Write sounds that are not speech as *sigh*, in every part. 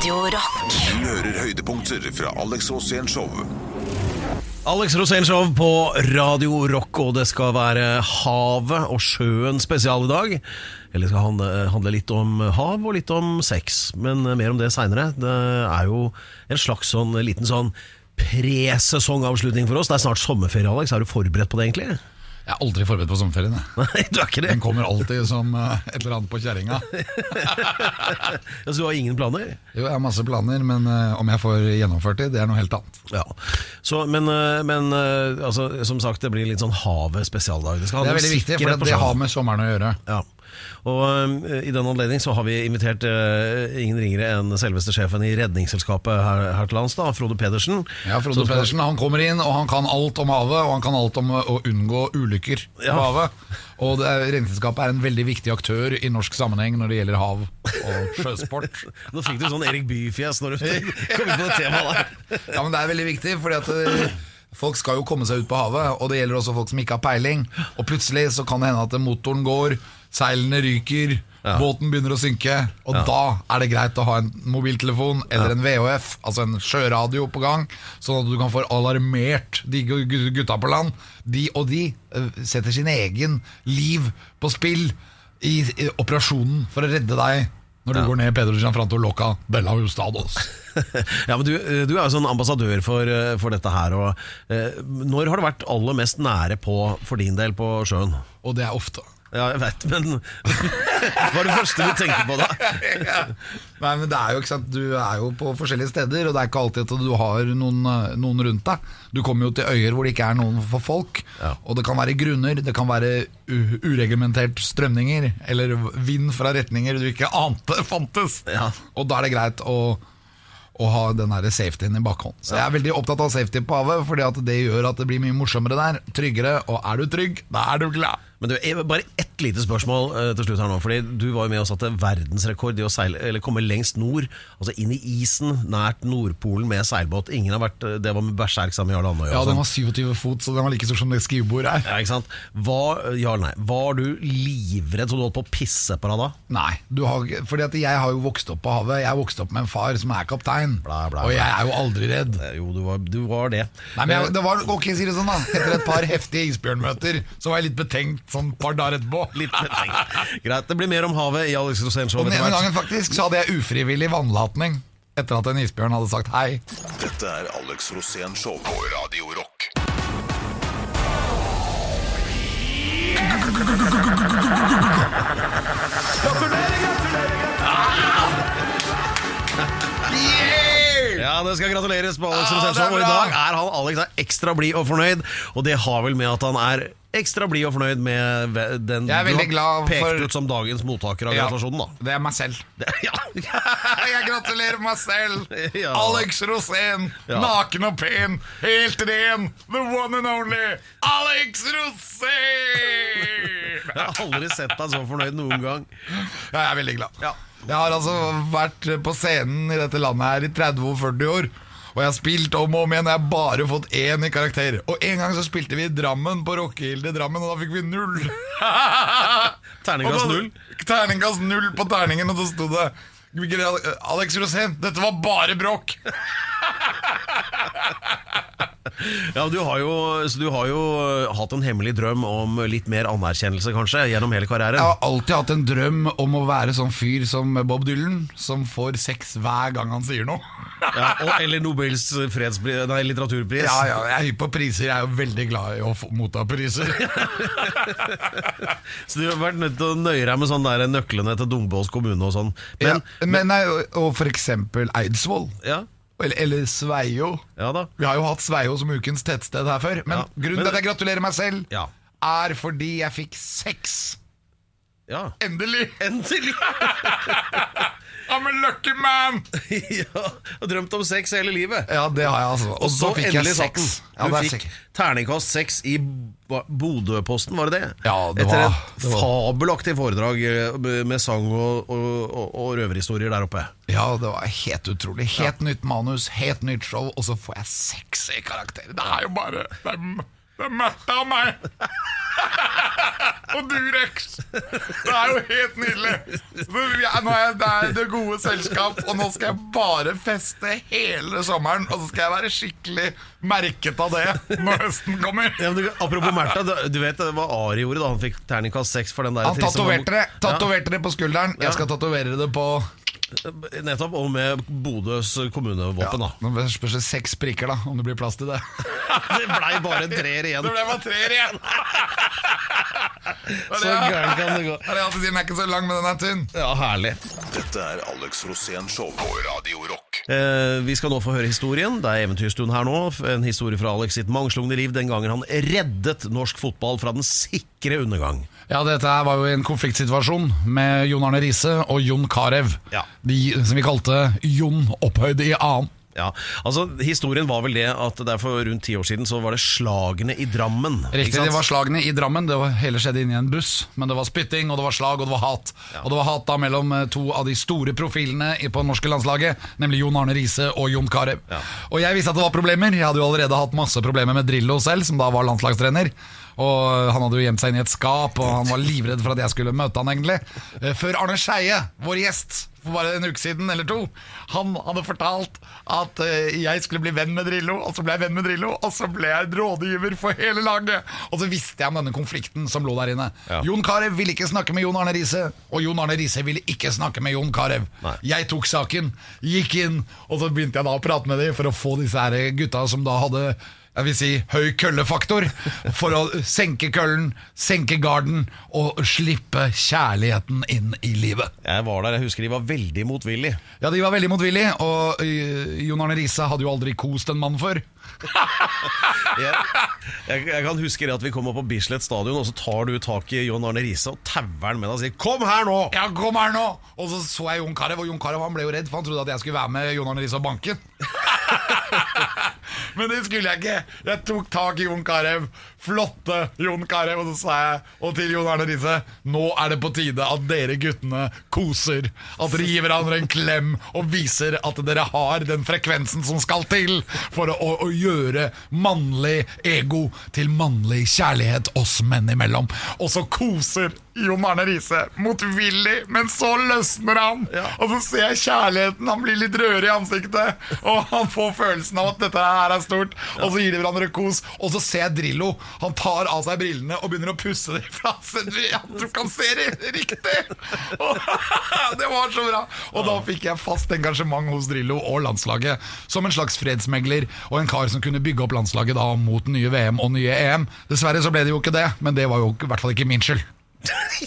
Radio Rock. Du hører høydepunkter fra Alex Rosén Show. Alex Rosénshow på Radio Rock, og det skal være havet og sjøen spesial i dag. Eller skal handle, handle litt om hav og litt om sex, men mer om det seinere. Det er jo en slags sånn liten sånn presesongavslutning for oss. Det er snart sommerferie, Alex. Er du forberedt på det, egentlig? Jeg er aldri forberedt på sommerferien. *laughs* Nei, du er ikke det? Den kommer alltid som eh, et eller annet på kjerringa. *laughs* Altså, du har ingen planer? Jo, jeg har masse planer, men eh, om jeg får gjennomført det, det er noe helt annet. Ja. Så, men eh, men eh, altså, som sagt, det blir litt sånn havet spesialdag. Det, skal Det handle er om veldig viktig, sikkerhet for det, det sjøen. har med sommeren å gjøre. Ja. Og eh, I den anledning så har vi invitert eh, ingen ringere enn selveste sjefen i Redningsselskapet her, her til lands, da, Frode Pedersen. Ja, Frode skal- Pedersen han kommer inn, og han kan alt om havet, og han kan alt om å å unngå ulykker Ja. på havet. Og Redningsselskapet er en veldig viktig aktør i norsk sammenheng når det gjelder hav og sjøsport. *laughs* Nå fikk du sånn Erik Bye-fjes når du *laughs* kom inn på det temaet der. Ja, men Det er veldig viktig, fordi at eh, folk skal jo komme seg ut på havet. Og det gjelder også folk som ikke har peiling. Og plutselig så kan det hende at motoren går, seilene ryker, Ja. båten begynner å synke. Og da er det greit å ha en mobiltelefon eller en VHF, altså en sjøradio på gang, sånn at du kan få alarmert de gu- gu- gutta på land. De og de eh, setter sin egen liv på spill i, i operasjonen for å redde deg. Når du går ned Pedro Gianfranto Loca Bella Hustados. *laughs* Ja, men du, eh, du er jo sånn ambassadør for, eh, for dette her. Og, eh, når har det vært aller mest nære på for din del på sjøen? Og det er ofte. Ja, jeg vet, men *laughs* Hva er det første du tenker på da? Nei, men det er jo ikke sant Du er jo på forskjellige steder Og det er ikke alltid at du har noen, eh, noen rundt deg Du kommer jo til øyer hvor det ikke er noen for folk Ja. Og det kan være grunner Det kan være ureglementert strømninger Eller vind fra retninger du ikke ante *laughs* fantes Ja. Og da er det greit å å ha den der safetyen i bakhånd Så jeg er veldig opptatt av safety på havet Fordi at det gjør at det blir mye morsommere der Tryggere, og er du trygg, da er du glad Men du, Bare ett lite spørsmål uh, til slutt her nå. Fordi Du var jo med og satte verdensrekord i å seile, eller komme lengst nord. Altså inn i isen nært Nordpolen med seilbåt. Ingen har vært, eh, Det var med Berserk sammen med Jarl Andøy. Ja, den sånn. var 27 fot, så den var like stor som det skrivebordet her ja, ikke sant? Var, ja nei, var du livredd så du holdt på å pisse på deg da? Nei, du har, fordi at jeg har jo vokst opp på havet Jeg har vokst opp med en far som er kaptein Bla, bla, Og jeg er jo aldri redd Eh, Jo, du var, du var det. Nei, men jeg, det var, ok, sier det sånn da Etter et par heftige isbjørnmøter Så var jeg litt betenkt sånn par dager etterpå Litt. *laughs* Greit, det blir mer om havet i Alex Rosén Show. Og den ene gangen faktisk så hadde jeg ufrivillig vannlatning Etter at en isbjørn hadde sagt hei Dette er Alex Rosén Show på Radio Rock. Ja, det skal gratuleres på Alex Rosén Show. Og i dag er han Alex er ekstra blid og fornøyd, og det har vel med at han er ekstra blid og fornøyd med den du har pekt for- ut som dagens mottaker av gratulasjonen. da Det er meg selv Det- *laughs* Ja. *laughs* Jeg gratulerer meg selv *laughs* Ja. Alex Rosén Ja. Naken og pen Helt ren The one and only Alex Rosén Jeg har aldri sett deg så fornøyd noen gang. Jeg er veldig glad. Ja. Jeg har altså vært på scenen i dette landet her i 30-40 år. Og jeg har spilt om og om igjen. Jeg har bare fått én i karakter. Og en gang så spilte vi i Drammen, på Rockehilde Drammen, og da fikk vi null. *laughs* Terningkast null. Terningkast null på terningen, og så sto det Alex Rosén, dette var bare bråk! *laughs* *laughs* Ja, du har, jo, så du har jo uh, hatt en hemmelig drøm om litt mer anerkjennelse, kanskje, gjennom hele karrieren. Jeg har alltid hatt en drøm om å være sånn fyr som Bob Dylan, som får sex hver gang han sier noe. *laughs* Ja, og, eller Nobels fredspris, nei, litteraturpris. Ja, ja, jeg er hypp på priser. Jeg er jo veldig glad i å få, motta priser. *laughs* Så du har vært nødt til å nøye deg med sånn der nøklene til Dombås kommune og sånn. Men, ja, men nei, og, og for eksempel Eidsvoll. ja, Eller, eller Sveio. ja da. Vi har jo hatt Sveio som ukens tettsted her før. Men Ja, grunnen men- til at jeg gratulerer meg selv, Ja. er fordi jeg fikk sex. Ja. Endelig! Endelig! *laughs* I'm a lucky man! *laughs* ja, og drømt om sex hele livet. Ja, det har jeg altså. Og så fikk jeg endelig satt den. sex. Du Ja, det er fikk sex. terningkast seks i Bodøposten, var det det? Ja, det Etter var- et det var- fabelaktig foredrag eh, med sang og, og, og, og røverhistorier der oppe. Ja, det var helt utrolig. Helt nytt manus, helt nytt show, og så får jeg sexy karakterer. Det er jo bare Det er, det er mørkt av meg! *laughs* og Durex. Det er jo helt nydelig. Nå er jeg der det gode selskap, og nå skal jeg bare feste hele sommeren. Og så skal jeg være skikkelig merket av det når høsten kommer. Ja, du, apropos Märtha, du, du vet hva Ari gjorde da han fikk terningkast seks for den der Han tatoverte det. Tatoverte det på skulderen. Jeg skal tatovere det på Nettopp, og med Bodøs kommunevåpen, da. Nå spørs det seks prikker, da, om det blir plass til det. *laughs* Det blei bare en treer igjen. Det ble bare treer igjen! *laughs* Så gæren kan det gå. Det er alltid sier, Den er ikke så lang, men den er tynn. Ja, herlig. Dette er Alex Rosén Show på Radio Rock. Eh, vi skal nå få høre historien. Det er eventyrstund her nå. En historie fra Alex sitt mangslungne liv den gangen han reddet norsk fotball fra den sikre undergang. Ja, dette her var jo en konfliktsituasjon med Jon Arne Riise og Jon Carew. Ja. De som vi kalte Jon opphøyd i annen. Ja, altså Historien var vel det at det er for rundt ti år siden så var det slagene i Drammen. Riktig, det var slagene i Drammen. Det var hele skjedde inni en buss. Men det var spytting, og det var slag, og det var hat. Og det var hat da mellom eh, to av de store profilene på det norske landslaget, nemlig Jon Arne Riise og Jon Carew. Ja. Og jeg visste at det var problemer. Jeg hadde jo allerede hatt masse problemer med Drillo selv, som da var landslagstrener. Og han hadde jo gjemt seg inn i et skap, og han var livredd for at jeg skulle møte han egentlig. Eh, Før Arne Skeie, vår gjest for bare en uke siden eller to, han hadde fortalt at eh, jeg skulle bli venn med Drillo, og så ble jeg venn med Drillo, og så ble jeg rådgiver for hele laget. Og så visste jeg om denne konflikten som lå der inne. Ja. Jon Carew ville ikke snakke med Jon Arne Riise, og Jon Arne Riise ville ikke snakke med Jon Carew. Jeg tok saken, gikk inn, og så begynte jeg da å prate med dem for å få disse her gutta som da hadde jeg vil si høy køllefaktor, for å senke køllen, senke garden og slippe kjærligheten inn i livet. Jeg var der, jeg husker de var veldig motvillige. Ja, de var veldig motvillige, og Jon Arne Riise hadde jo aldri kost en mann før. *laughs* Jeg, jeg, jeg kan huske det at vi kom opp på Bislett stadion, og så tar du tak i Jon Arne Riise og tauer han med deg og sier 'kom her nå'! Ja, kom her nå! Og så så jeg Jon Carew, og Jon Carew ble jo redd, for han trodde at jeg skulle være med Jon Arne Riise og banke. *laughs* Men det skulle jeg ikke. Jeg tok tak i Jon Carew. Flotte Jon Carew. Og så sa jeg og til Jon Arne Riise nå er det på tide at dere guttene koser. At dere gir hverandre en klem og viser at dere har den frekvensen som skal til for å, å, gjøre mannlig ego til mannlig kjærlighet oss menn imellom. Og så koser Jon Arne Riise motvillig, men så løsner han. Og så ser jeg kjærligheten. Han blir litt rødere i ansiktet. Og han får følelsen av at dette her er stort. Og så gir de hverandre kos. Og så ser jeg Drillo. Han tar av seg brillene og begynner å pusse dem fra seg. Tror ikke han ser det riktig! Og, *laughs* det var så bra. Og da fikk jeg fast engasjement hos Drillo og landslaget. Som en slags fredsmegler og en kar som kunne bygge opp landslaget da mot nye VM og nye EM. Dessverre så ble det jo ikke det, men det var jo i hvert fall ikke min skyld.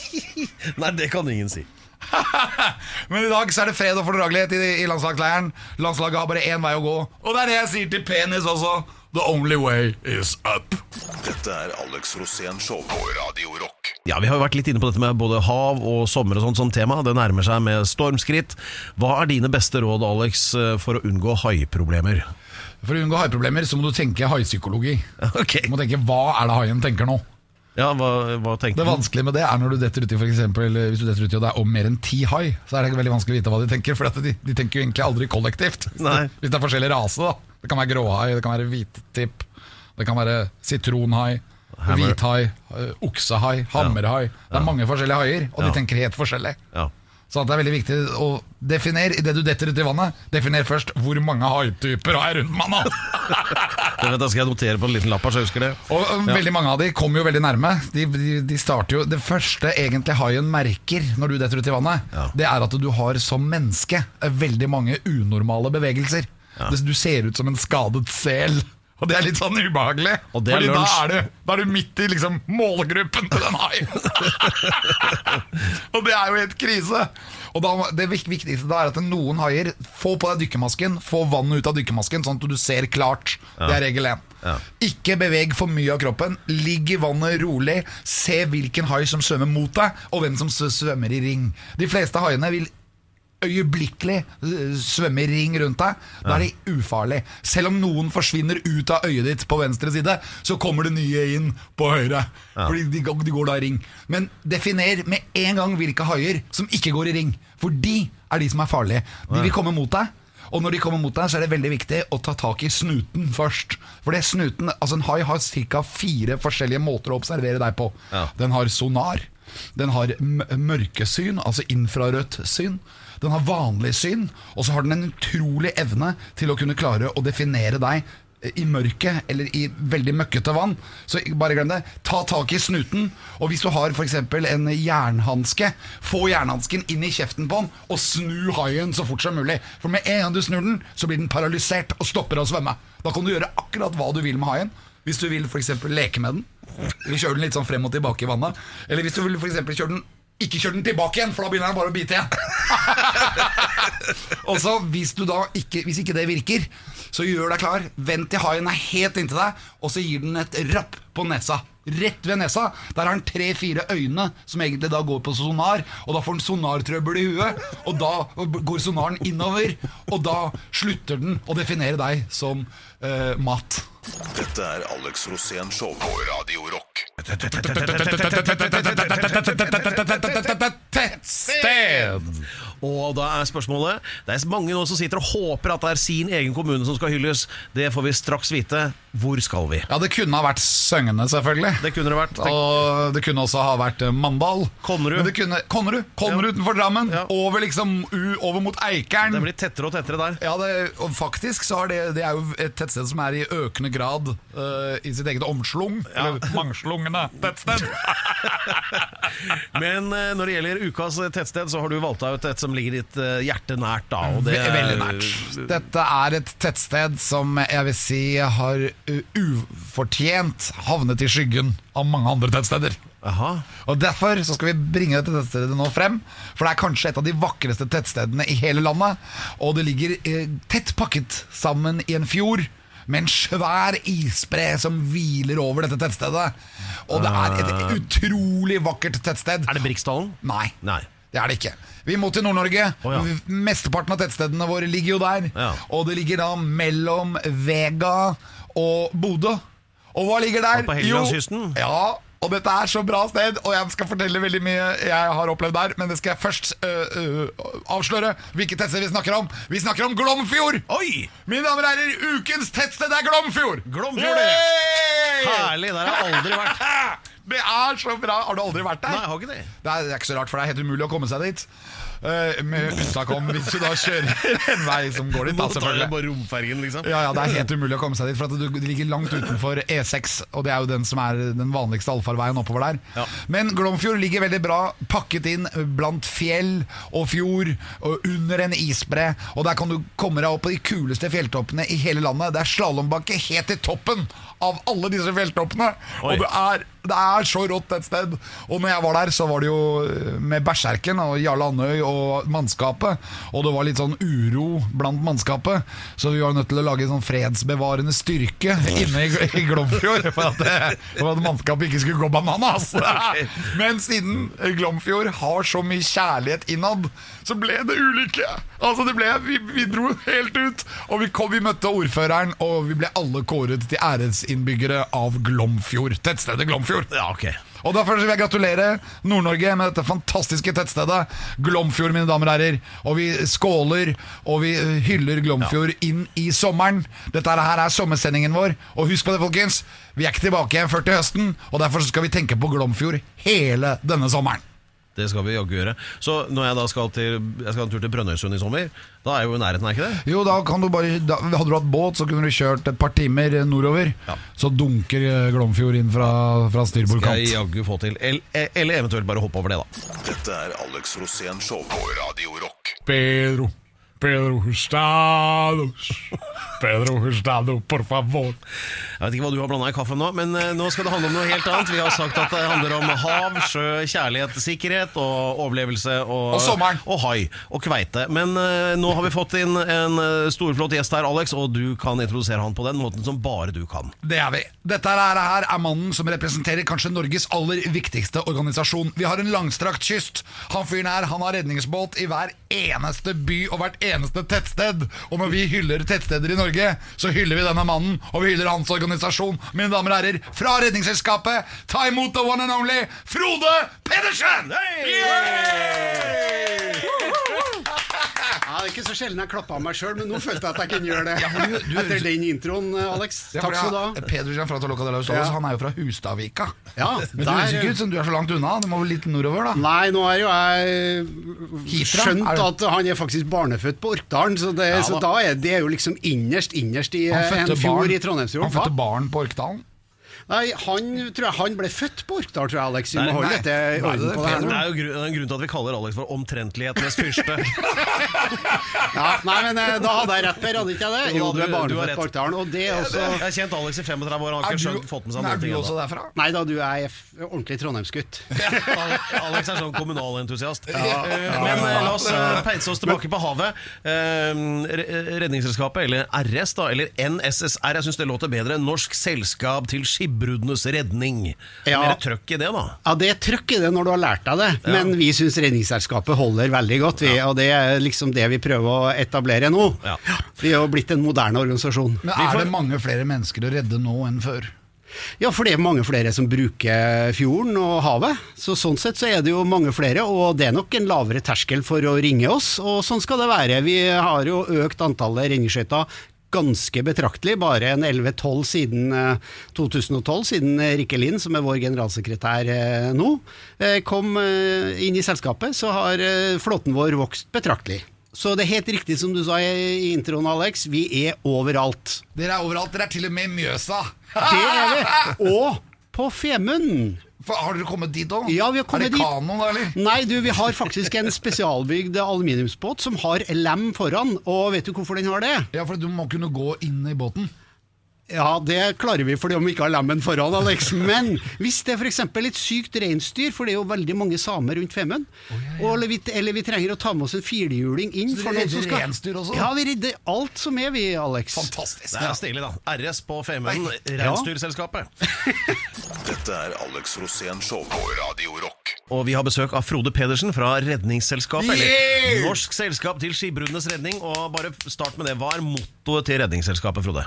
*laughs* Nei, det kan ingen si. *laughs* Men i dag så er det fred og fordragelighet i, i landslagsleiren. Landslaget har bare én vei å gå. Og det er det jeg sier til penis også. The only way is up. Dette er Alex Rosén Show på Radio Rock. Ja, Vi har jo vært litt inne på dette med både hav og sommer og sånt som tema. Det nærmer seg med stormskritt. Hva er dine beste råd, Alex, for å unngå haiproblemer? For å unngå haiproblemer så må du tenke haipsykologi. *laughs* Ok. Du må tenke hva er det haien tenker nå? Ja, hva, hva tenker Det vanskelige med det er når du detter uti for eksempel, Hvis du detter uti og det er om mer enn ti hai, så er det veldig vanskelig å vite hva de tenker. For de, de tenker jo egentlig aldri kollektivt. Nei. *laughs* Hvis det er forskjellig rase. da Det kan være gråhai, det kan være hvittipp, det kan være sitronhai, hvithai, øh, oksehai, hammerhai. Det er mange forskjellige haier, og de tenker helt forskjellig. Ja. Så det er veldig viktig å definere idet du detter uti vannet. Definer først hvor mange haityper har jeg rundt meg nå. *laughs* Det skal jeg notere på en liten lapp så jeg husker det. Og ja. veldig mange av de kommer jo veldig nærme. De, de, de starter jo Det første egentlig haien merker når du detter ut i vannet, Ja. det er at du har som menneske veldig mange unormale bevegelser. Det- Du ser ut som en skadet sel. Og det er litt sånn ubehagelig. Og det er Fordi da er, du, da er du midt i liksom målgruppen til den haien. *laughs* og det er jo helt krise. Og da, Det viktigste da er at noen haier Få på deg dykkermasken, få vannet ut av dykkermasken, sånn at du ser klart. Det er regel én. Ja. Ikke beveg for mye av kroppen. Ligg i vannet rolig. Se hvilken hai som svømmer mot deg, og hvem som svømmer i ring. De fleste haiene vil øyeblikkelig svømmer svømme i ring rundt deg. Da er de ufarlig. Selv om noen forsvinner ut av øyet ditt på venstre side, så kommer det nye inn på høyre. Fordi de, de går da i ring. Men definer med en gang hvilke haier som ikke går i ring. For de er de som er farlige. De vil komme mot deg. Og når de kommer mot deg, så er det veldig viktig å ta tak i snuten først. For det snuten, altså En hai har ca. fire forskjellige måter å observere deg på. Ja. Den har sonar, den har mørkesyn, altså infrarødt syn. Den har vanlig syn, og så har den en utrolig evne til å kunne klare å definere deg i mørket eller i veldig møkkete vann. Så bare glem det. Ta tak i snuten. Og hvis du har f.eks. en jernhanske, få jernhansken inn i kjeften på den og snu haien så fort som mulig. For med en gang du snur den, så blir den paralysert og stopper å svømme. Da kan du gjøre akkurat hva du vil med haien. Hvis du vil f.eks. leke med den, eller kjøre den litt sånn frem og tilbake i vannet. Eller hvis du vil for kjøre den ikke kjør den tilbake igjen, for da begynner den bare å bite igjen. *laughs* Og så hvis, du ikke, hvis ikke det virker, så gjør deg klar. Vent til haien er helt inntil deg, og så gir den et rapp på nesa. Rett ved nesa. Der har han tre-fire øyne, som egentlig da går på sonar. Og da får han sonartrøbbel i huet, og da går sonaren innover. Og da slutter den å definere deg som uh, mat. Dette er Alex Rosén Show på Radio Rock. Tettsted! Og da er spørsmålet Det er mange nå som sitter og håper at det er sin egen kommune som skal hylles. Det får vi straks vite. Hvor skal vi? Ja, det kunne ha vært Søgne, selvfølgelig. Det kunne det vært. Tenk- Og det kunne også ha vært eh, Mandal. Konnerud. Men det kunne, Konnerud, Konnerud Ja. utenfor Drammen. Ja. Over liksom u, over mot Eikeren. Det blir tettere og tettere der. Ja, det, og faktisk så er det, det er jo et tettsted som er i økende grad uh, i sitt eget omslung. Eller mangslungne tettsted. *laughs* Men uh, når det gjelder ukas tettsted, så har du valgt ut et som ligger ditt uh, hjerte nært. da og det, Ve- Veldig nært. Dette er et tettsted som jeg vil si har ufortjent havnet i skyggen av mange andre tettsteder. Aha. Og Derfor så skal vi bringe dette tettstedet nå frem. For det er kanskje et av de vakreste tettstedene i hele landet. Og det ligger eh, tett pakket sammen i en fjord. Med en svær isbre som hviler over dette tettstedet. Og det er et utrolig vakkert tettsted. Er det Briksdalen? Nei. Nei. Det er det ikke. Vi må til Nord-Norge. Oh, ja. Mesteparten av tettstedene våre ligger jo der. Ja. Og det ligger da mellom Vega og Bodø. Og hva ligger der? Og på Helgelandskysten? Ja, og dette er så bra sted, og jeg skal fortelle veldig mye jeg har opplevd der. Men det skal jeg først øh, øh, avsløre hvilket tettsted vi snakker om. Vi snakker om Glomfjord! Oi! Mine damer og herrer, ukens tettsted er Glomfjord! Glomfjord, det. Herlig! Der har jeg aldri vært. *laughs* Det er så bra! Har du aldri vært der? Nei, jeg har ikke det. Det er, det er ikke så rart, for det er helt umulig å komme seg dit. Eh, med unntak om hvis du da kjører en vei som går dit. Da, selvfølgelig. bare romfergen, liksom. Ja, ja, Det er helt umulig å komme seg dit, for at du, ligger langt utenfor E6. Og det er jo den som er den vanligste allfarveien oppover der. Ja. Men Glomfjord ligger veldig bra pakket inn blant fjell og fjord og under en isbre. Og der kan du komme deg opp på de kuleste fjelltoppene i hele landet. Det er slalåmbakke helt til toppen av alle disse fjelltoppene. Oi. Og det er, det er så rått et sted. Og når jeg var der, så var det jo eh, med Berserken og Jarle Andøy og mannskapet. Og det var litt sånn uro blant mannskapet, så vi var nødt til å lage en sånn fredsbevarende styrke inne i, i Glomfjord. For at, det, for at mannskapet ikke skulle gå bananas. *laughs* Men siden Glomfjord har så mye kjærlighet innad, så ble det ulykke. Altså det ble, vi, vi dro helt ut, og vi, kom, vi møtte ordføreren, og vi ble alle kåret til æresinnbyggere av Glomfjord. Tettstedet Glomfjord. Ja, ok. Og Derfor vil jeg gratulere Nord-Norge med dette fantastiske tettstedet Glomfjord, mine damer og herrer. Og vi skåler og vi eh, hyller Glomfjord inn i sommeren. Dette her er sommersendingen vår. Og husk på det, folkens. Vi er ikke tilbake igjen før til høsten, og derfor skal vi tenke på Glomfjord hele denne sommeren. Det skal vi jaggu gjøre. Så når jeg da skal til Jeg skal en tur til Brønnøysund i sommer, da er jeg jo i nærheten, er ikke det? Jo, da kan du bare da, Hadde du hatt båt, så kunne du kjørt et par timer nordover. Ja. Så dunker eh, Glomfjord inn fra, fra styrbord Skal jeg jaggu få til. Eller, eller eventuelt bare hoppe over det, da. Dette er Alex Rosén Show på Radio Rock. Pedro, Pedro Hustados. Pedro Hustado, por favor. Jeg vet ikke hva du har blanda i kaffen nå, men eh, nå skal det handle om noe helt annet. Vi har sagt at det handler om hav, sjø, kjærlighet, sikkerhet og overlevelse. Og, Og sommeren. Og hai. Og kveite. Men eh, nå har vi fått inn en eh, storflott gjest her, Alex, og du kan introdusere han på den måten som bare du kan. Det er vi. Dette her, her er mannen som representerer kanskje Norges aller viktigste organisasjon. Vi har en langstrakt kyst. Han fyren her han har redningsbåt i hver eneste by og hvert eneste tettsted. Og når vi hyller tettsteder i Norge, så hyller vi denne mannen, og vi hyller hans organisasjon. Mine damer og herrer, fra Redningsselskapet, ta imot the one and only Frode Pedersen! Hey! det er ikke så sjelden jeg klapper av meg sjøl, men nå følte jeg at jeg kunne gjøre det. *laughs* Ja, du- du- Etter den introen, Alex. Ja, Takk skal du ha. Pedro Gianfranto Loca de la Usolos, Ja. han er jo fra Hustadvika. Ja, Men det høres ikke ut som du er så langt unna. Du må vel litt nordover, da? Nei, nå har jo jeg Hitra? skjønt Er at han er faktisk barnefødt på Orkdalen, så, det, så da er det jo liksom innerst, innerst i eh, en fjord barn, i Trondheimsfjorden. han fødte barn på Orkdalen. Nei, han tror jeg han ble født på Orkdal, tror jeg, Alex. Vi må holde orden er på det her Det nå. er jo grunn, det er en grunn til at vi kaller Alex for omtrentlighetenes fyrste. *laughs* Ja, nei, men eh, da hadde jeg rett, Per, hadde ikke jeg det? Jo, Jo, du er du- du har barnefødt rett. på Orkdalen, og det er også Jeg har kjent Alex i 35 år, han har Er ikke skjønt, fått med seg er ting du også ennå. derfra? Nei da, du er f- ordentlig trondheimsgutt. *laughs* Alex er sånn kommunalentusiast. Eh, Men eh, la oss eh, peise oss tilbake på havet. Eh, Re- Redningsselskapet, eller RS, da, eller NSSR, jeg syns det låter bedre. Norsk selskap til skipbruddenes redning. Ja. Mer trøkk i det, da. Ja, det er trøkk i det når du har lært deg det, men vi syns Redningsselskapet holder veldig godt. Vi, Og det er liksom det vi prøver å etablere nå. Ja. Vi er jo blitt en moderne organisasjon. Men er får- det mange flere mennesker å redde nå enn før? Ja, for det er mange flere som bruker fjorden og havet. Så Sånn sett så er det jo mange flere, og det er nok en lavere terskel for å ringe oss. Og sånn skal det være. Vi har jo økt antallet redningsskøyter ganske betraktelig, bare en 11-12 siden eh, 2012, siden eh, Rikke Lind, som er vår generalsekretær eh, nå, eh, kom eh, inn i selskapet, så har eh, flåten vår vokst betraktelig. Så det er helt riktig som du sa i introen, Alex, vi er overalt. Dere er overalt. Dere er til og med i Mjøsa. Det er vi. *laughs* Og på Femunden. For, har dere kommet dit òg? Ja, vi har kommet er det dit. kano, da, eller? Nei, du, vi har faktisk en spesialbygd aluminiumsbåt som har lem foran. Og vet du hvorfor den har det? Ja, for du må kunne gå inn i båten. Ja, det klarer vi fordi om vi ikke har lemmen foran, Alex. Men hvis det er f.eks. litt sykt reinsdyr, for det er jo veldig mange samer rundt Femund, oh, eller, vi, eller vi trenger å ta med oss en firehjuling inn Så dere for noen som redder skal reinsdyr også? Ja, vi redder alt som er, vi, Alex. Fantastisk. Det er stilig, da. RS på Femund, Reinsdyrselskapet. *laughs* Dette er Alex Rosén Show på Radio Rock. Og vi har besøk av Frode Pedersen fra Redningsselskapet. Yeah! Eller Norsk selskap til skibrudenes redning. Og bare start med det. Hva er mottoet til Redningsselskapet, Frode?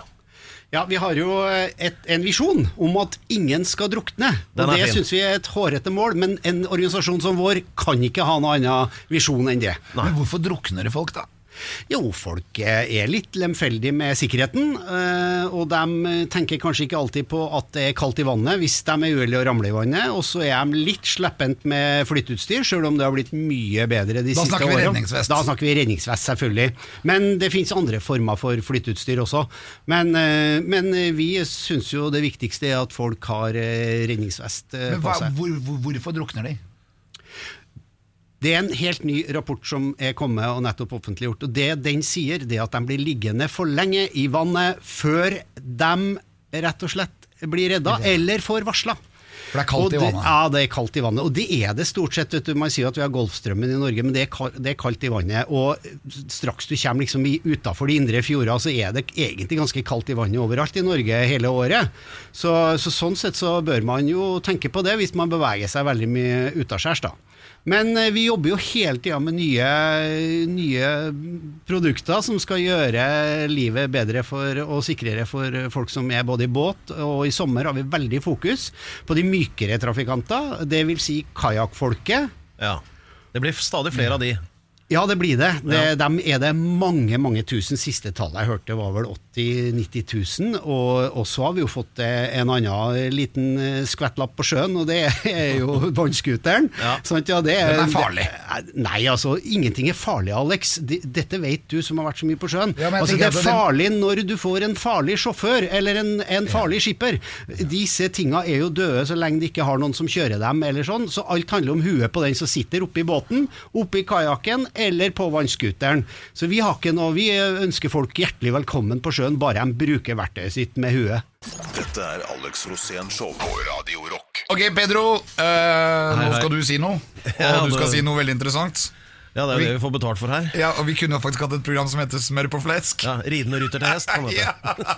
Ja, Vi har jo et, en visjon om at ingen skal drukne. Og er Det syns vi er et hårete mål, men en organisasjon som vår kan ikke ha noen annen visjon enn det. Men hvorfor drukner folk, da? Jo, folk er litt lemfeldige med sikkerheten, eh, og de tenker kanskje ikke alltid på at det er kaldt i vannet hvis de er uheldige og ramler i vannet, og så er de litt sleppent med flytteutstyr, selv om det har blitt mye bedre de Da siste snakker vi redningsvest. Da snakker vi redningsvest, selvfølgelig. Men det finnes andre former for flytteutstyr også. Men, eh, men vi syns jo det viktigste er at folk har eh, redningsvest eh, Men på hva, seg. hvor, hvor, hvorfor drukner de? Det er en helt ny rapport som er kommet og nettopp offentliggjort. og Det den sier, det er at de blir liggende for lenge i vannet før de rett og slett blir redda, eller får varsla. For det er kaldt det, i vannet. Ja, det er kaldt i vannet. Og det er det stort sett. Du. Man sier at vi har Golfstrømmen i Norge, men det er, kaldt, det er kaldt i vannet. Og straks du kommer liksom utafor de indre fjorder, så er det egentlig ganske kaldt i vannet overalt i Norge hele året. Så, så sånn sett så bør man jo tenke på det, hvis man beveger seg veldig mye utaskjærs, da. Men eh, vi jobber jo hele tida med nye, nye produkter som skal gjøre livet bedre for, og sikrere for folk som er både i båt, og i sommer har vi veldig fokus på de mykere trafikanter, vil si kajakkfolket. Ja. Det blir stadig flere av de. Ja, det blir det. det Dem er det mange mange tusen. Siste tallet jeg hørte var vel 80 000-90 000. Og, og så har vi jo fått eh, en annen liten eh, skvettlapp på sjøen, og det er jo *laughs* vannscooteren. Ja. Sånn, ja, det Den er farlig. Det, nei, altså, ingenting er farlig, Alex. Dette vet du som har vært så mye på sjøen. Ja, altså, det er farlig når du får en farlig sjåfør, eller en, en farlig skipper. Disse tinga er jo døde så lenge de ikke har noen som kjører dem, eller sånn. Så alt handler om huet på den som sitter oppi båten, oppi kajakken eller på vannskuteren. Så vi har ikke noe Vi ønsker folk hjertelig velkommen på sjøen, bare de bruker verktøyet sitt med huet. Dette er Alex Rosén Show på Radio Rock. Ok, Pedro. eh, nå hei. skal du si noe. *laughs* Ja, Og du skal det- si noe veldig interessant. Ja, det er jo det vi får betalt for her. Ja, og Vi kunne faktisk hatt et program som heter Smør på flesk. Ja, Ridende rytter til hest. På en måte.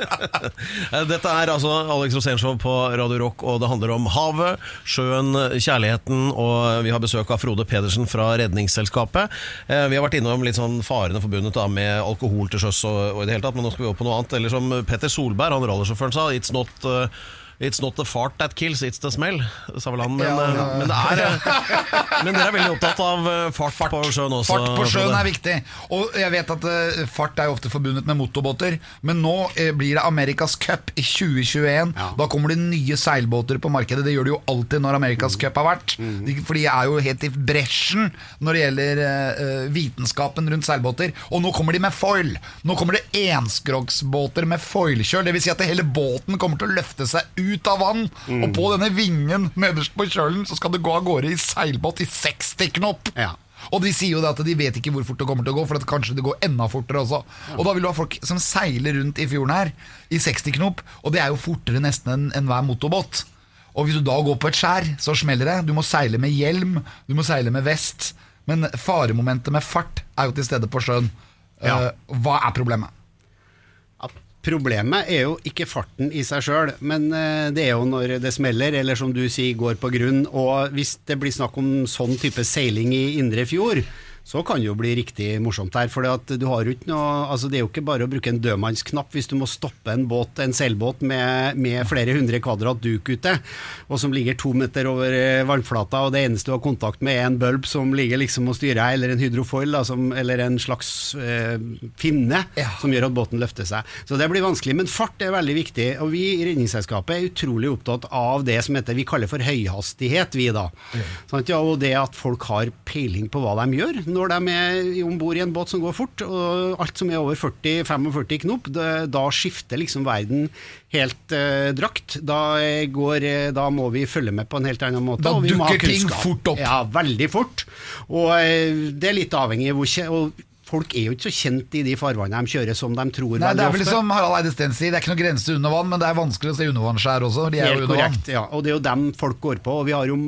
*laughs* *laughs* Dette er altså Alex Rosénshow på Radio Rock, og det handler om havet, sjøen, kjærligheten. Og vi har besøk av Frode Pedersen fra Redningsselskapet. Eh, Vi har vært innom litt sånn farene forbundet da med alkohol til sjøs, og, og i det hele tatt, men nå skal vi opp på noe annet. Eller som Petter Solberg, han rallersjåføren, sa, it's not eh, It's not the fart that kills, it's the smell, sa vel han. Men, Ja, eh, ja. men, det er, eh, *laughs* men dere er veldig opptatt av fart, fart, på sjøen også. Fart på sjøen er viktig. Og jeg vet at eh, fart er jo ofte forbundet med motorbåter, men nå eh, blir det Amerikas Cup i 2021. Ja. Da kommer det nye seilbåter på markedet. Det gjør det jo alltid når Amerikas Mm. Cup har vært. De, for de er jo helt i bresjen når det gjelder eh, eh, vitenskapen rundt seilbåter. Og nå kommer de med foil. Nå kommer det enskrogsbåter med foilkjøl. Det vil si at hele båten kommer til å løfte seg ut av vann, Mm. og på denne vingen nederst på kjølen så skal det gå av gårde i seilbåt i 60 knop. Ja. Og de sier jo det at de vet ikke hvor fort det kommer til å gå, for at kanskje det går enda fortere også. Og da vil du ha folk som seiler rundt i fjorden her i 60 knop, og det er jo fortere nesten enn enn hver motorbåt. Og hvis du da går på et skjær, så smeller det. Du må seile med hjelm, du må seile med vest. Men faremomentet med fart er jo til stede på sjøen. Ja. Uh, hva er problemet? Problemet er jo ikke farten i seg sjøl, men eh, det er jo når det smeller, eller som du sier, går på grunn. Og hvis det blir snakk om sånn type seiling i indre fjord, så kan det jo bli riktig morsomt her. For noe Altså det er jo ikke bare å bruke en dødmannsknapp hvis du må stoppe en båt, en seilbåt med, med flere hundre kvadrat duk ute, og som ligger to meter over eh, vannflata, og det eneste du har kontakt med, er en bulb som ligger liksom og styrer, eller en hydrofoil, da, som, eller en slags eh, finne Ja. som gjør at båten løfter seg. Så det blir vanskelig, men fart er veldig viktig. Og vi i Redningsselskapet er utrolig opptatt av det som heter, vi kaller for høyhastighet, vi da. Sant, ja, og det at folk har peiling på hva de gjør når de er om bord i en båt som går fort. Og alt som er over 40-45 knop, det, da skifter liksom verden helt eh, drakt. Da, går, eh, da må vi følge med på en helt annen måte. Da dukker ting fort opp. Ja, veldig fort. Og eh, det er litt avhengig av hvor og Folk er jo ikke så kjent i de farvannene de kjører som de tror. Nei, det er vel ofte. som Harald Eide Steen sier, det er ikke noe grense under vann, men det er vanskelig å se undervannsskjær også. De er jo under korrekt, vann. ja. Og det er jo dem folk går på. Og vi har jo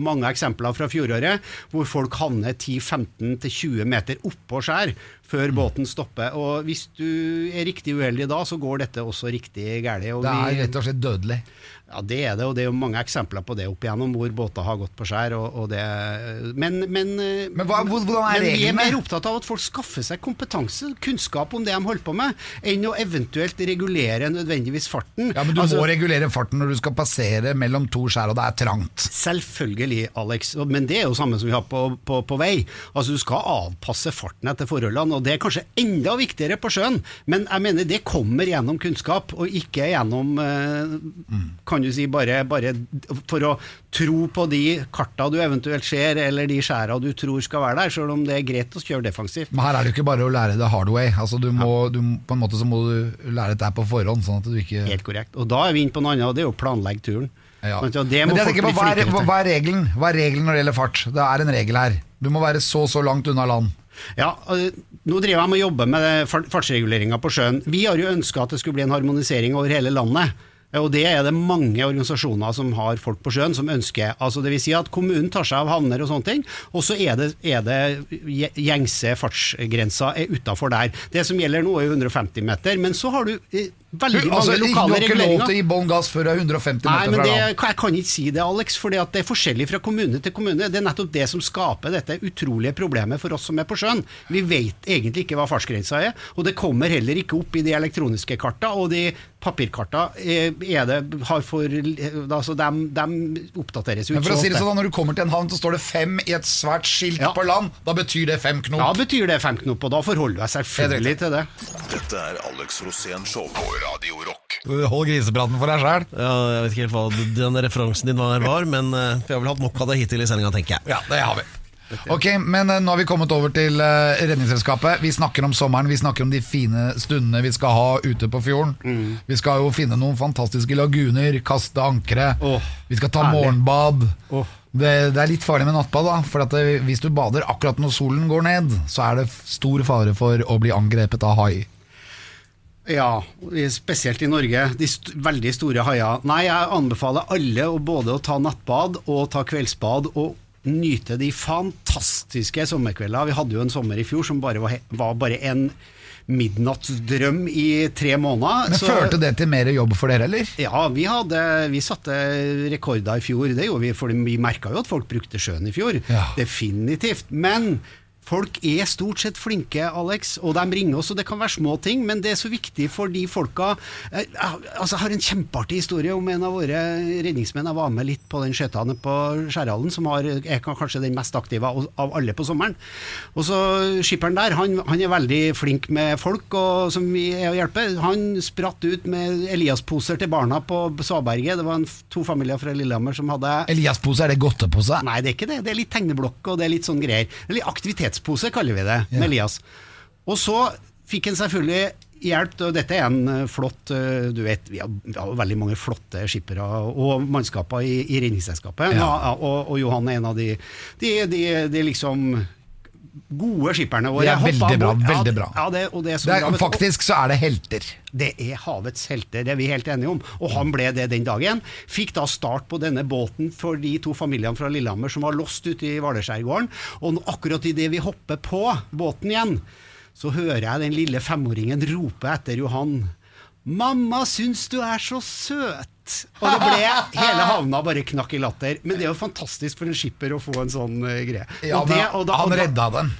mange eksempler fra fjoråret hvor folk havner 10-15-20 meter oppå skjær Mm. før båten stopper. Og hvis du er riktig uheldig da, så går dette også riktig galt. Det er rett og slett dødelig. Ja, det er det, og det er jo mange eksempler på det opp igjennom, hvor båter har gått på skjær. Og, og det, men, men, Men hva- hvordan er men vi er mer opptatt av at folk skaffer seg kompetanse, kunnskap om det de holder på med, enn å eventuelt regulere nødvendigvis farten. Ja, Men du Altså- må regulere farten når du skal passere mellom to skjær, og det er trangt. Selvfølgelig, Alex. Men det er jo samme som vi har på, på, på vei. Altså Du skal avpasse farten etter forholdene, og det er kanskje enda viktigere på sjøen. Men jeg mener det kommer gjennom kunnskap, og ikke gjennom eh, Kan du si bare, bare for å tro på de karta du eventuelt ser, eller de skjæra du tror skal være der, selv om det er greit å kjøre defensivt. Men her er det ikke bare å lære det hard way. Altså, du må, du, på en måte så må du lære dette der på forhånd, sånn at du ikke Helt korrekt. Og da er vi inne på noe annet, og det er jo å planlegge turen. Ja. Men jeg tenker på, hva, er, hva er regelen Hva er regelen når det gjelder fart? Det er en regel her. Du må være så så langt unna land. Ja, Nå driver jeg med å jobbe med fartsreguleringa på sjøen. Vi har jo ønska at det skulle bli en harmonisering over hele landet. Og Det er det mange organisasjoner som har folk på sjøen som ønsker. Altså vil si at Kommunen tar seg av havner og sånne ting, og så er det, er det gjengse fartsgrensa utafor der. Det som gjelder nå er jo 150 meter, men så har du eh, veldig mange altså, lokale reguleringer. ikke lov til å gi bånn gass før du er 150 Nei, meter men fra det, land. jeg kan ikke si det, Alex, for det er forskjellig fra kommune til kommune. Det er nettopp det som skaper dette utrolige problemet for oss som er på sjøen. Vi vet egentlig ikke hva fartsgrensa er, og det kommer heller ikke opp i de elektroniske karta, og de papirkarta er det, har for, altså de, dem oppdateres jo Men ikke for å si det sånn, Når du kommer til en havn, så står det fem i et svært skilt Ja. på land. Da betyr det fem knop. Da betyr det fem knop, og da forholder jeg selvfølgelig til det. Dette er Alex Rosén Show på Radio Rock. Hold grisepraten for deg sjæl. Ja, jeg vet ikke helt hva den referansen din var, var, men uh, vi har vel hatt nok av det hittil i sendinga, tenker jeg. Ja, det har vi. Ok, men uh, nå har vi kommet over til uh, Redningsselskapet. Vi snakker om sommeren, vi snakker om de fine stundene vi skal ha ute på fjorden. Mm. Vi skal jo finne noen fantastiske laguner, kaste ankre. Oh, vi skal ta herlig. morgenbad. Oh. Det, det er litt farlig med nattbad, da. For at det, hvis du bader akkurat når solen går ned, så er det stor fare for å bli angrepet av hai. Ja, spesielt i Norge. De st veldig store haier. Nei, jeg anbefaler alle å både å ta nattbad og ta kveldsbad og nyte de fantastiske sommerkvelder. Vi hadde jo en sommer i fjor som bare var, var bare en midnattsdrøm i tre måneder. Men så- Førte det til mer jobb for dere, eller? Ja, vi, hadde, vi satte rekorder i fjor. Det gjorde vi, for vi merka jo at folk brukte sjøen i fjor. Ja. Definitivt. Men Folk er stort sett flinke, Alex, og de ringer oss, og det kan være små ting, men det er så viktig for de folka eh, altså, Jeg har en kjempeartig historie om en av våre redningsmenn. Jeg var med litt på den skøytene på Skjærhallen, som har, er kanskje den mest aktive av, alle på sommeren. Og så Skipperen der, han, han er veldig flink med folk og, som vi er å hjelpe. Han spratt ut med Elias-poser til barna på Svaberget. Det var en, to familier fra Lillehammer som hadde Elias-pose, er det godtepose? Nei, det er ikke det. Det er litt tegneblokk og det er litt sånn greier. Det er Eller aktivitetspose, kaller vi det, med Elias. Og så fikk han selvfølgelig hjelp. og Dette er en eh, flott eh, Du vet, vi har, vi har veldig mange flotte skippere og mannskaper i, i Redningsselskapet. Ja, og, og Johan er en av de, de, de, de liksom gode skipperne våre. De er veldig bra, veldig bra. Ja, det, og det er så Det er, faktisk så er det helter. Det er havets helter, det er vi helt enige om. Og han ble det den dagen. Fikk da start på denne båten for de to familiene fra Lillehammer som var lost ute i Hvalerskjærgården. Og akkurat idet vi hopper på båten igjen, så hører jeg den lille femåringen rope etter Johan. 'Mamma syns du er så søt'. Og det ble Hele havna bare knakk i latter. Men det er jo fantastisk for en skipper å få en sånn uh, greie. Ja, Og det- og da- han redda den.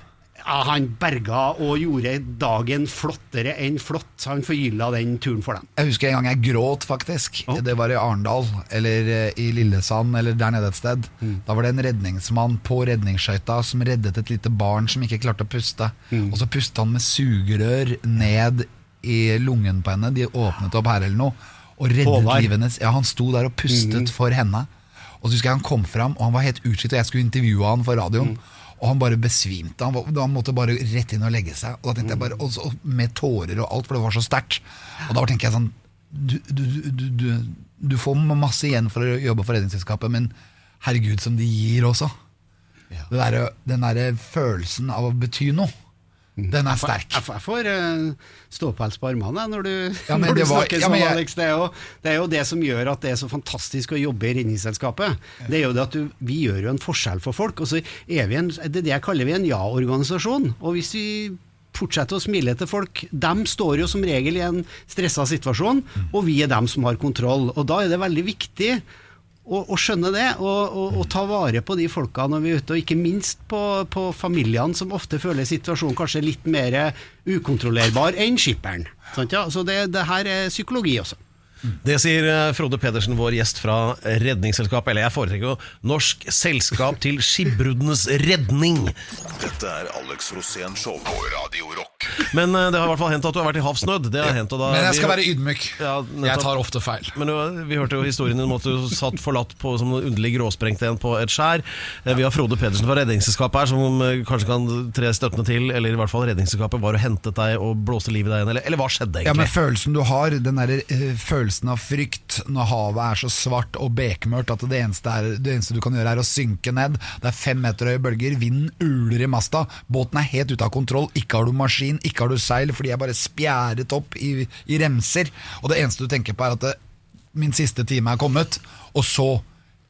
ja, han berga og gjorde dagen flottere enn flott. Han forgylla den turen for dem. Jeg husker en gang jeg gråt, faktisk. Det var i Arendal, eller eh, i Lillesand, eller der nede et sted. Da var det en redningsmann på redningsskøyta som reddet et lite barn som ikke klarte å puste. Og så pustet han med sugerør ned i lungen på henne. De åpnet opp her eller noe. Og reddet livet hennes. Ja, han sto der og pustet for henne. Og så husker jeg han kom fram, og han var helt utslitt, og jeg skulle intervjue han for radioen. Og han bare besvimte. Han, var, han måtte bare rett inn og legge seg. Og da tenkte jeg bare, og så, Med tårer og alt, for det var så sterkt. Og da tenker jeg sånn du, du, du, du, du får masse igjen for å jobbe for Redningsselskapet, men herregud, som de gir også. Det der, den derre følelsen av å bety noe, den er sterk. Jeg, får- uh, ståpels på armene når du, Ja, når du var- snakker ja, sånn, jeg- Alex. Det er, jo, det er jo det som gjør at det er så fantastisk å jobbe i Redningsselskapet. Det er jo det at du, Vi gjør jo en forskjell for folk. Og så er vi en, det er det jeg kaller vi en ja-organisasjon. Og hvis vi fortsetter å smile til folk De står jo som regel i en stressa situasjon, og vi er dem som har kontroll. Og da er det veldig viktig å, å skjønne det, og, og, og ta vare på de folka når vi er ute, og ikke minst på, på familiene som ofte føler situasjonen kanskje litt mer ukontrollerbar enn skipperen. Sant, ja? Så det, det her er psykologi også. Det sier eh, Frode Pedersen, vår gjest fra Redningsselskapet. Eller jeg foretrekker jo Norsk Selskap til Skipbruddenes Redning. Dette er Alex Rosén Show på Radio Rock. Men eh, det har i hvert fall hendt at du har vært i havsnød. Det har hendt, og da, Men jeg skal vi- være ydmyk. Ja, jeg tar ofte feil. Men vi hørte jo historien din om at du satt forlatt på som en underlig gråsprengt en på et skjær. Eh, Vi har Frode Pedersen fra Redningsselskapet her, som kanskje kan tre støttende til. Eller i hvert fall Redningsselskapet var og hentet deg og blåste livet i deg igjen. Eller, eller hva skjedde Ja, men følelsen du har, den der, øh, følelsen av frykt når havet er så svart og bekmørkt at det eneste, er, det eneste du kan gjøre er å synke ned. Det er fem meter høye bølger, vinden uler i masta, båten er helt ute av kontroll, ikke har du maskin, ikke har du seil, fordi jeg bare spjæret opp i, i remser. Og det eneste du tenker på er at det, min siste time er kommet, og så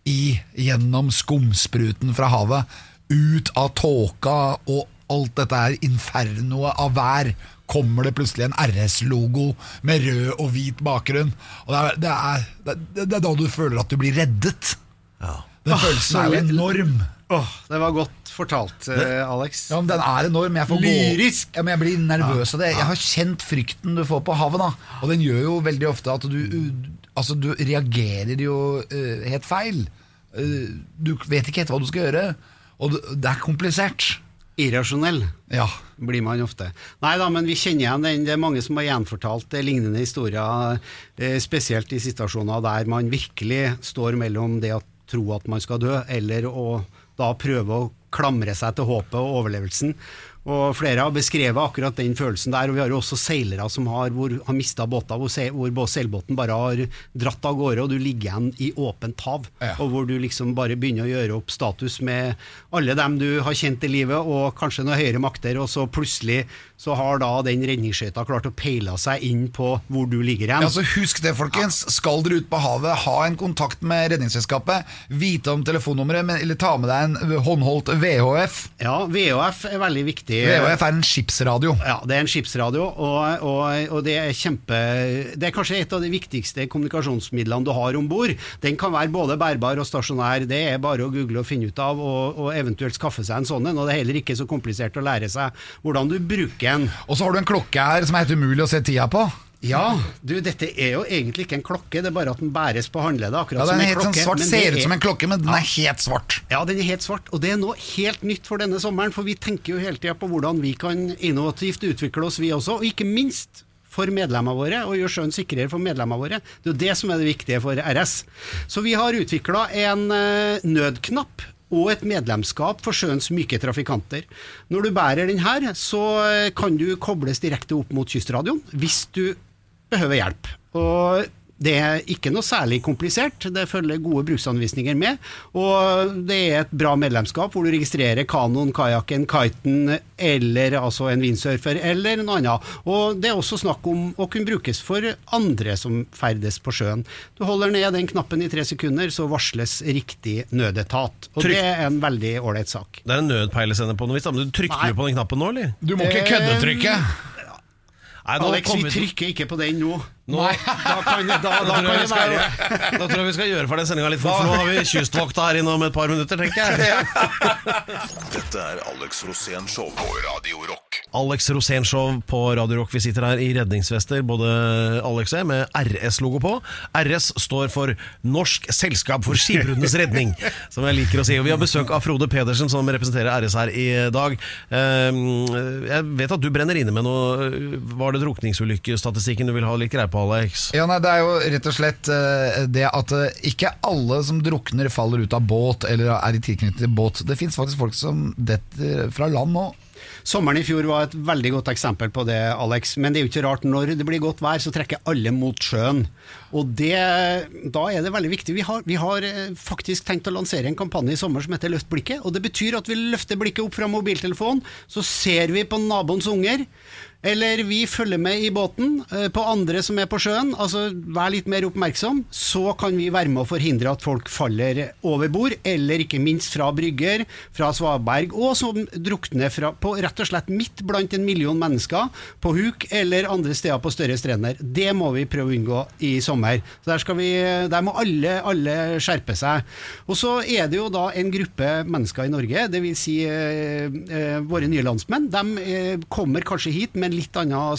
i, gjennom skumspruten fra havet, ut av tåka og alt dette er infernoet av vær, kommer det plutselig en RS-logo med rød og hvit bakgrunn. Og det er, det, er, det, er, det er da du føler at du blir reddet. Den følelsen er jo enorm. Åh, det var godt fortalt, eh, Alex. Ja, men Den er enorm. Jeg får Lyrisk! Gå, ja, men jeg blir nervøs av det. Jeg har kjent frykten du får på havet. da Og den gjør jo veldig ofte at du Altså du reagerer jo uh, helt feil. Uh, du vet ikke helt hva du skal gjøre. Og det, det er komplisert. Irrasjonell. Ja. blir man ofte. Nei da, men vi kjenner igjen den. Det er mange som har gjenfortalt eh, lignende historier, eh, spesielt i situasjoner der man virkelig står mellom det å tro at man skal dø, eller å da prøve å klamre seg til håpet og overlevelsen. Og Flere har beskrevet akkurat den følelsen der. og Vi har jo også seilere som har, hvor, har mista båter, hvor, se, hvor seilbåten bare har dratt av gårde, og du ligger igjen i åpent hav. Ja. Og hvor du liksom bare begynner å gjøre opp status med alle dem du har kjent i livet, og kanskje noen høyere makter, og så plutselig så har da den redningsskøyta klart å peile seg inn på hvor du ligger hen. Ja, så Husk det, folkens. Skal dere ut på havet, ha en kontakt med Redningsselskapet. Vite om telefonnummeret, eller ta med deg en håndholdt VHF. Ja, VHF er veldig viktig. VHF er en skipsradio. Ja, det er en skipsradio, og, og, og det er kjempe Det er kanskje et av de viktigste kommunikasjonsmidlene du har om bord. Den kan være både bærbar og stasjonær, det er bare å google og finne ut av, og, og eventuelt skaffe seg en sånn en. Og det er heller ikke så komplisert å lære seg hvordan du bruker den. Og så har du en klokke her som er helt umulig å se tida på. Ja, du, dette er jo egentlig ikke en klokke, det er bare at den bæres på håndleddet. Akkurat Ja, som er en sånn svart, men det ser ut som en klokke, men den er helt svart. Ja, den er helt svart, og det er noe helt nytt for denne sommeren. For vi tenker jo hele tida på hvordan vi kan innovativt utvikle oss, vi også. Og ikke minst for medlemmene våre, og gjøre sjøen sikrere for medlemmene våre. Det er jo det som er det viktige for RS. Så vi har utvikla en eh, nødknapp. Og et medlemskap for sjøens myke trafikanter. Når du bærer den her, så eh, kan du kobles direkte opp mot kystradioen hvis du behøver hjelp. Og det er ikke noe særlig komplisert, det følger gode bruksanvisninger med. Og det er et bra medlemskap hvor du registrerer kanoen, kajakken, kiten eller altså en windsurfer eller noe annet. Og det er også snakk om å kunne brukes for andre som ferdes på sjøen. Du holder ned den knappen i tre sekunder, så varsles riktig nødetat. Og Trykk. det er en veldig ålreit sak. Det er en nødpeilesender på noe vis, men du trykker Nei. jo på den knappen nå, eller? Du må ikke kødde trykket. Nei, Alex, vi trykker ikke på den nå. Nå- *laughs* Da kan, da, da, Da kan tror, jeg vi skal, da tror jeg vi skal gjøre ferdig sendinga litt fort, for nå har vi kystvakta her inne om et par minutter, tenker jeg. Dette er Alex Rosén Show på Radio Rock. Alex Rosén-show på Radio Rock. Vi sitter her i redningsvester, både Alex og jeg, med RS-logo på. RS står for Norsk Selskap for Skipbruddenes Redning, *laughs* som jeg liker å si. Og vi har besøk av Frode Pedersen, som representerer RS her i dag. Ehm, Jeg vet at du brenner inne med noe Var det drukningsulykkestatistikken du vil ha litt greie på, Alex? Ja, nei, Det er jo rett og slett eh, det at eh, ikke alle som drukner faller ut av båt eller er i tilknytning til båt. Det fins faktisk folk som detter fra land nå. Sommeren i fjor var et veldig godt eksempel på det, Alex. Men det er jo ikke rart. Når det blir godt vær, så trekker alle mot sjøen. Og det, da er det veldig viktig. Vi har, vi har eh, faktisk tenkt å lansere en kampanje i sommer som heter Løft blikket. Og det betyr at vi løfter blikket opp fra mobiltelefonen, så ser vi på naboens unger. Eller vi følger med i båten eh, på andre som er på sjøen. Altså Vær litt mer oppmerksom. Så kan vi være med å forhindre at folk faller over bord, eller ikke minst fra brygger, fra svaberg, og som drukner fra, på, rett og slett midt blant en million mennesker på huk eller andre steder på større strender. Det må vi prøve å unngå i sommer. Så der, vi, der må alle, alle skjerpe seg. Og så er det jo da en gruppe mennesker i Norge, dvs. Si, eh, eh, våre nye landsmenn. De eh, kommer kanskje hit med litt annen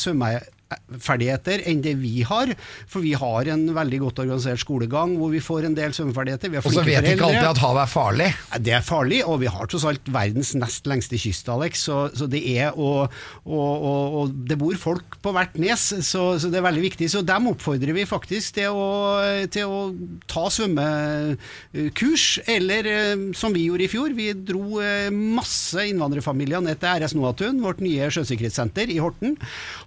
svømmeferdigheter enn det vi har. For vi har en veldig godt organisert skolegang hvor vi får en del svømmeferdigheter. Og så vet ikke alltid at havet er farlig. Det er farlig, og vi har tross alt verdens nest lengste kyst, Alex. Så, så det er og, og, og, og det bor folk på hvert nes, så, så det er veldig viktig. Så dem oppfordrer vi faktisk til å, til å ta svømmekurs, eller eh, som vi gjorde i fjor. Vi dro eh, masse innvandrerfamilier ned til RS Noatun, vårt nye sjøsikkerhetssenter i Horten.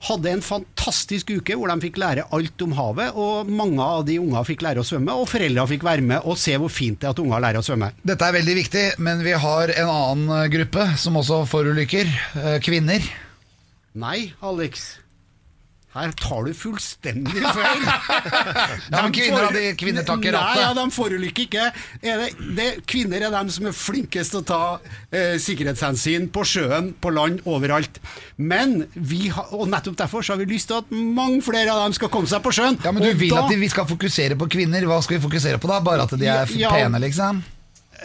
Hadde en fantastisk uke hvor de fikk lære alt om havet, og mange av de unga fikk lære å svømme, og foreldra fikk være med og se hvor fint det er at unger lærer å svømme. Dette er veldig viktig, men vi har en annen gruppe som også forulykker. eh, Kvinner. Nei, Alex. Her tar du fullstendig feil. *laughs* Ja, kvinner, for- de kvinner tar ikke Nei, rattet. ja, de forulykker ikke. Er det, det, kvinner er dem som er flinkest til å ta eh, sikkerhetshensyn på sjøen, på land, overalt. Men vi har, og nettopp derfor så har vi lyst til at mange flere av dem skal komme seg på sjøen. Ja, men du Og vil da- at vi skal fokusere på kvinner. Hva skal vi fokusere på da? Bare at de er Ja, ja. pene, liksom?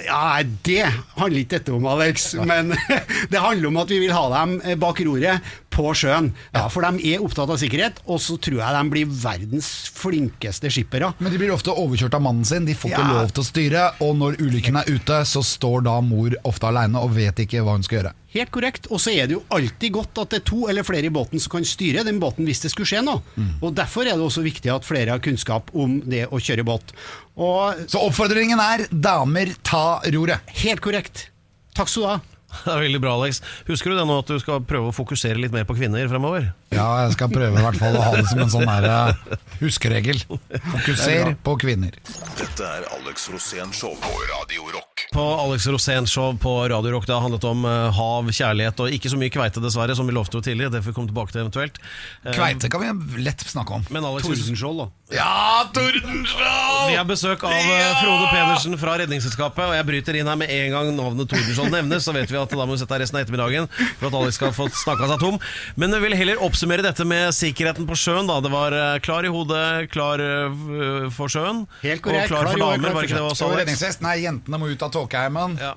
Ja, Det handler ikke dette om, Alex. Men *laughs* det handler om at vi vil ha dem eh, bak roret på sjøen. Ja, For de er opptatt av sikkerhet, og så tror jeg de blir verdens flinkeste skippere. Men de blir ofte overkjørt av mannen sin. De får ikke Ja. lov til å styre. Og når ulykken er ute, så står da mor ofte aleine og vet ikke hva hun skal gjøre. Helt korrekt. Og så er det jo alltid godt at det er to eller flere i båten som kan styre den båten hvis det skulle skje noe. Og Derfor er det også viktig at flere har kunnskap om det å kjøre båt. Og Så oppfordringen er damer, ta roret. helt korrekt. Takk skal du ha. *laughs* Det er veldig bra, Alex. Husker du det nå at du skal prøve å fokusere litt mer på kvinner fremover? Ja, jeg skal prøve i hvert fall å ha det som en sånn der eh, huskeregel. Fokuser på kvinner. Dette er Alex Rosén Show på Radio Rock. På Alex Rosén Show på Radio Rock. Det har handlet om eh, hav, kjærlighet og ikke så mye kveite, dessverre, som vi lovte jo tidligere. Det får vi komme tilbake til eventuelt. Eh, Kveite kan vi lett snakke om. Men Alex, Tordenskjold, da. Ja, Tordenskjold! vi har besøk av Frode Pedersen fra Redningsselskapet, og jeg bryter inn her med en gang navnet Tordenskjold nevnes. Så vet vi at da må vi sette av resten av ettermiddagen for at Alex skal få snakka seg tom. Men jeg vil heller oppsummere dette med sikkerheten på sjøen. da Det var eh, klar i hodet, klar eh, for sjøen. Helt korrekt, Og klar for damer, var ikke det også, Og Alex? redningsvest. Nei, jentene må ut av tåkeheimen. Ja.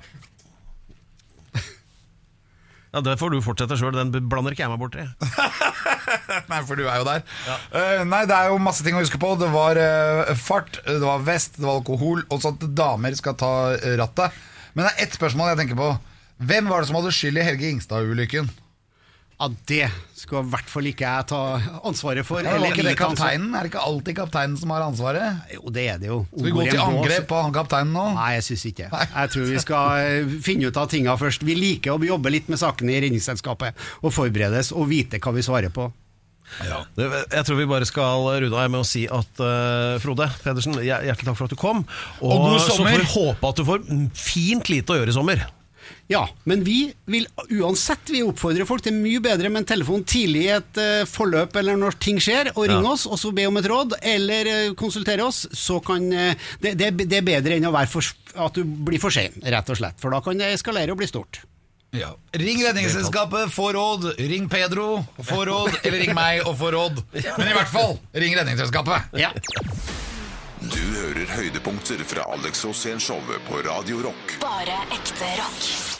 ja, Det får du fortsette sjøl, den blander ikke jeg meg borti. *laughs* Nei, for du er jo der. Eh, nei, det er jo masse ting å huske på. Det var eh, fart, det var vest, det var alkohol, og sånn at damer skal ta eh, rattet. Men det er ett spørsmål jeg tenker på. Hvem var det som hadde skyld i Helge Ingstad-ulykken? Ja, det skulle i hvert fall ikke jeg ta ansvaret for. Ja, var ikke det kapteinen? Er det ikke alltid kapteinen som har ansvaret? Jo, det er det jo. Skal vi gå til angrep på han kapteinen nå? Nei, jeg syns ikke Jeg tror vi skal eh, finne ut av tinga først. Vi liker å jobbe litt med sakene i Redningsselskapet og forberedes og vite hva vi svarer på. Ja. jeg tror vi bare skal runde av med å si at uh, Frode Pedersen, hjertelig takk for at du kom. Og, Og god så får vi håpe at du får fint lite å gjøre i sommer. Ja, men vi vil uansett vi oppfordrer folk til mye bedre med en telefon tidlig i et uh, forløp eller når ting skjer, og ring Ja. oss og så be om et råd, eller uh, konsultere oss. Så kan, uh, det, det, det er bedre enn for, at du blir for sein, rett og slett. For da kan det eskalere og bli stort. Ja. Ring Redningsselskapet, få råd. Ring Pedro, få råd. Eller ring meg og få råd. *laughs* Men i hvert fall, ring Redningsselskapet. Ja. Du hører høydepunkter fra Alex Rosén Show på Radio Rock. Bare ekte rock.